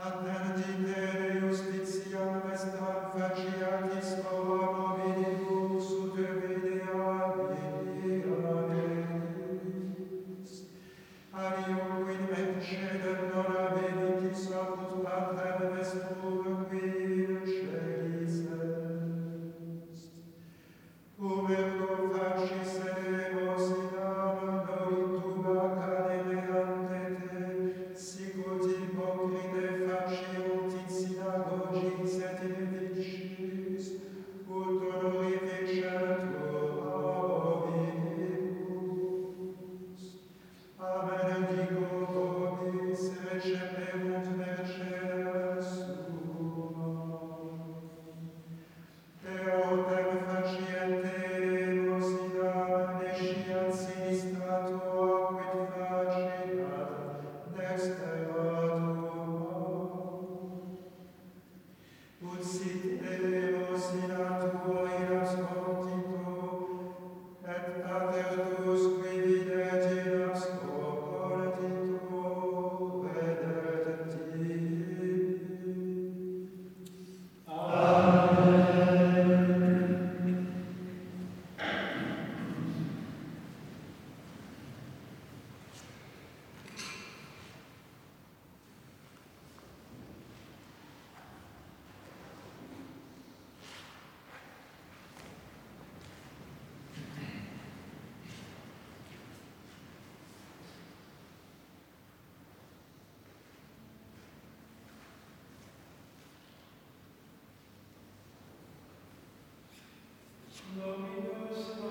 Amen. Dominus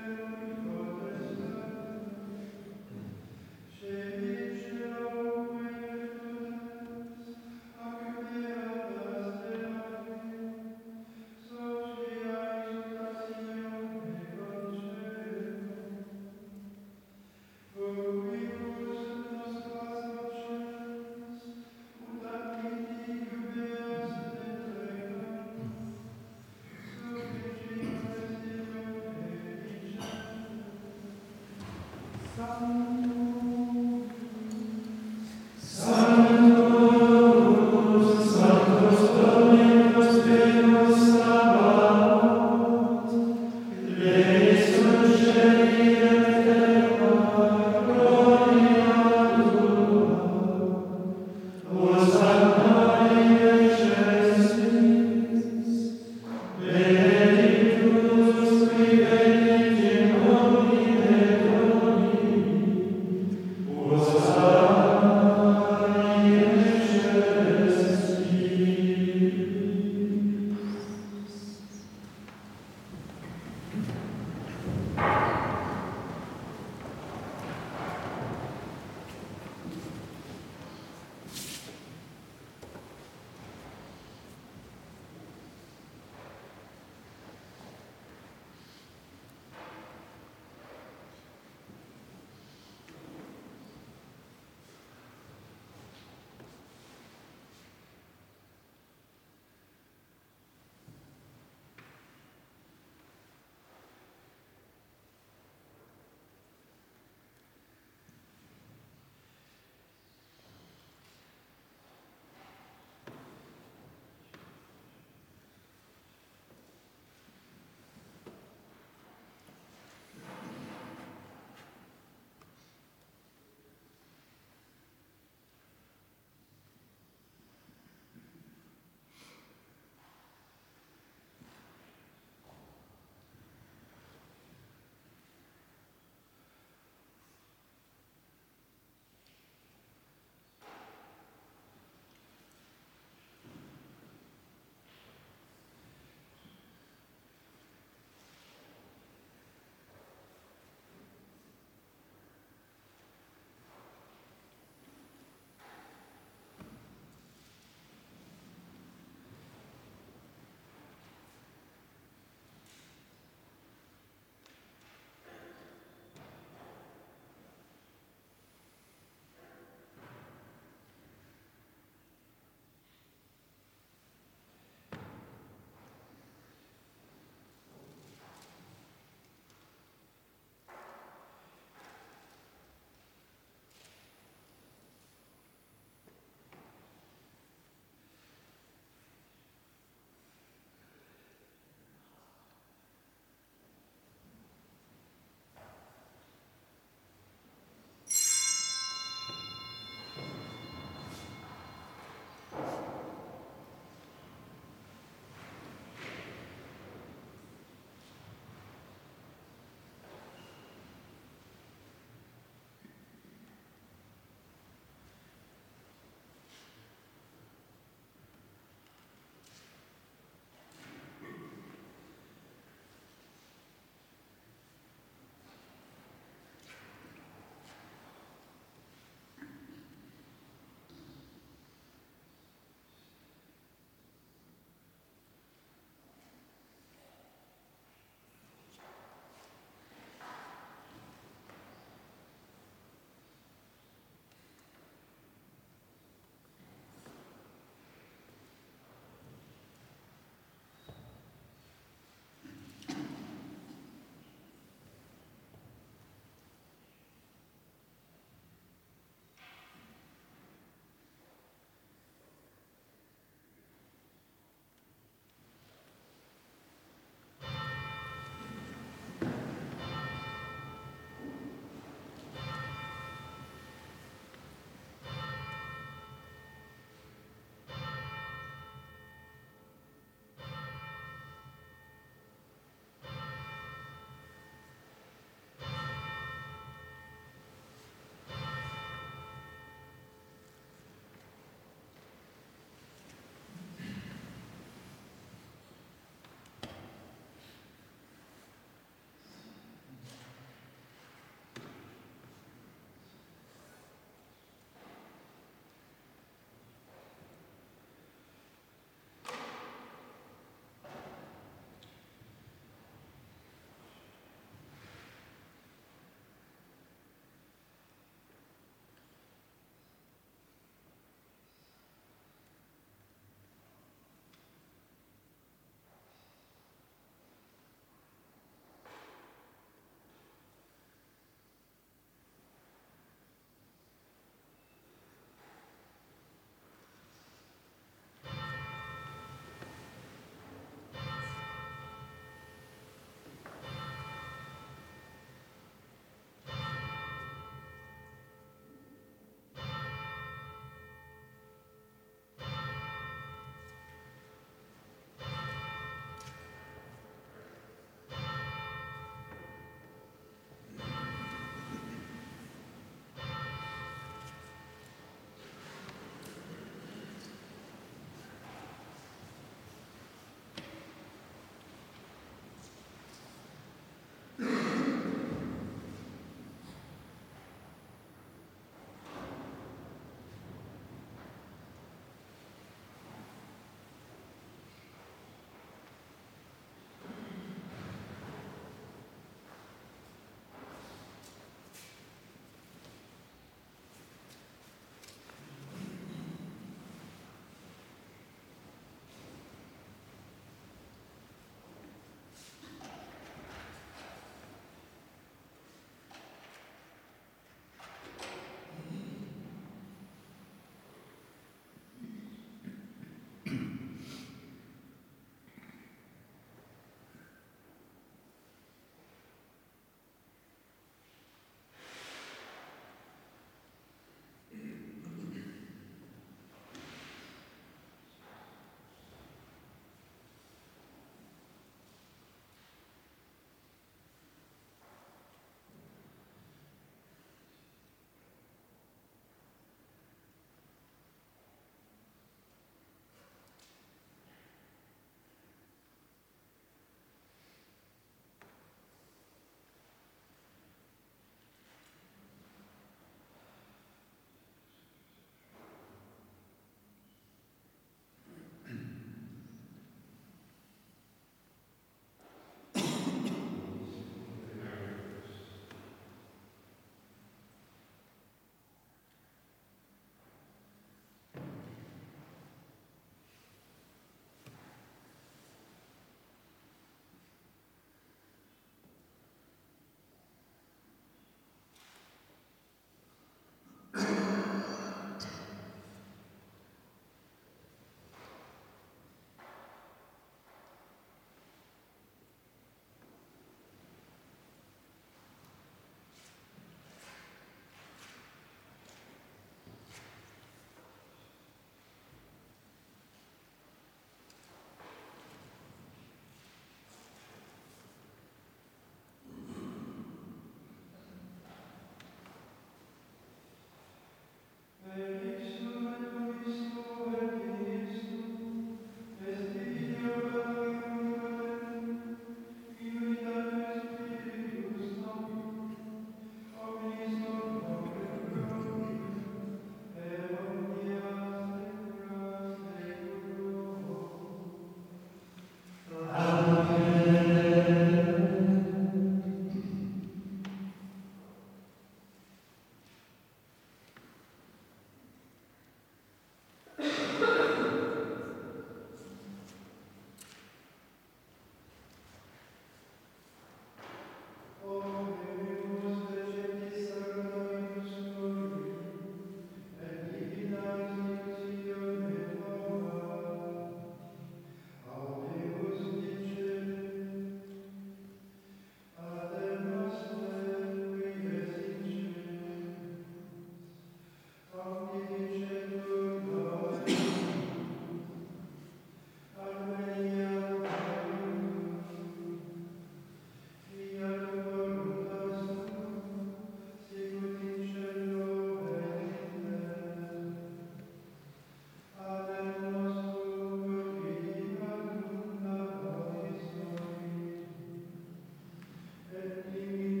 Amen.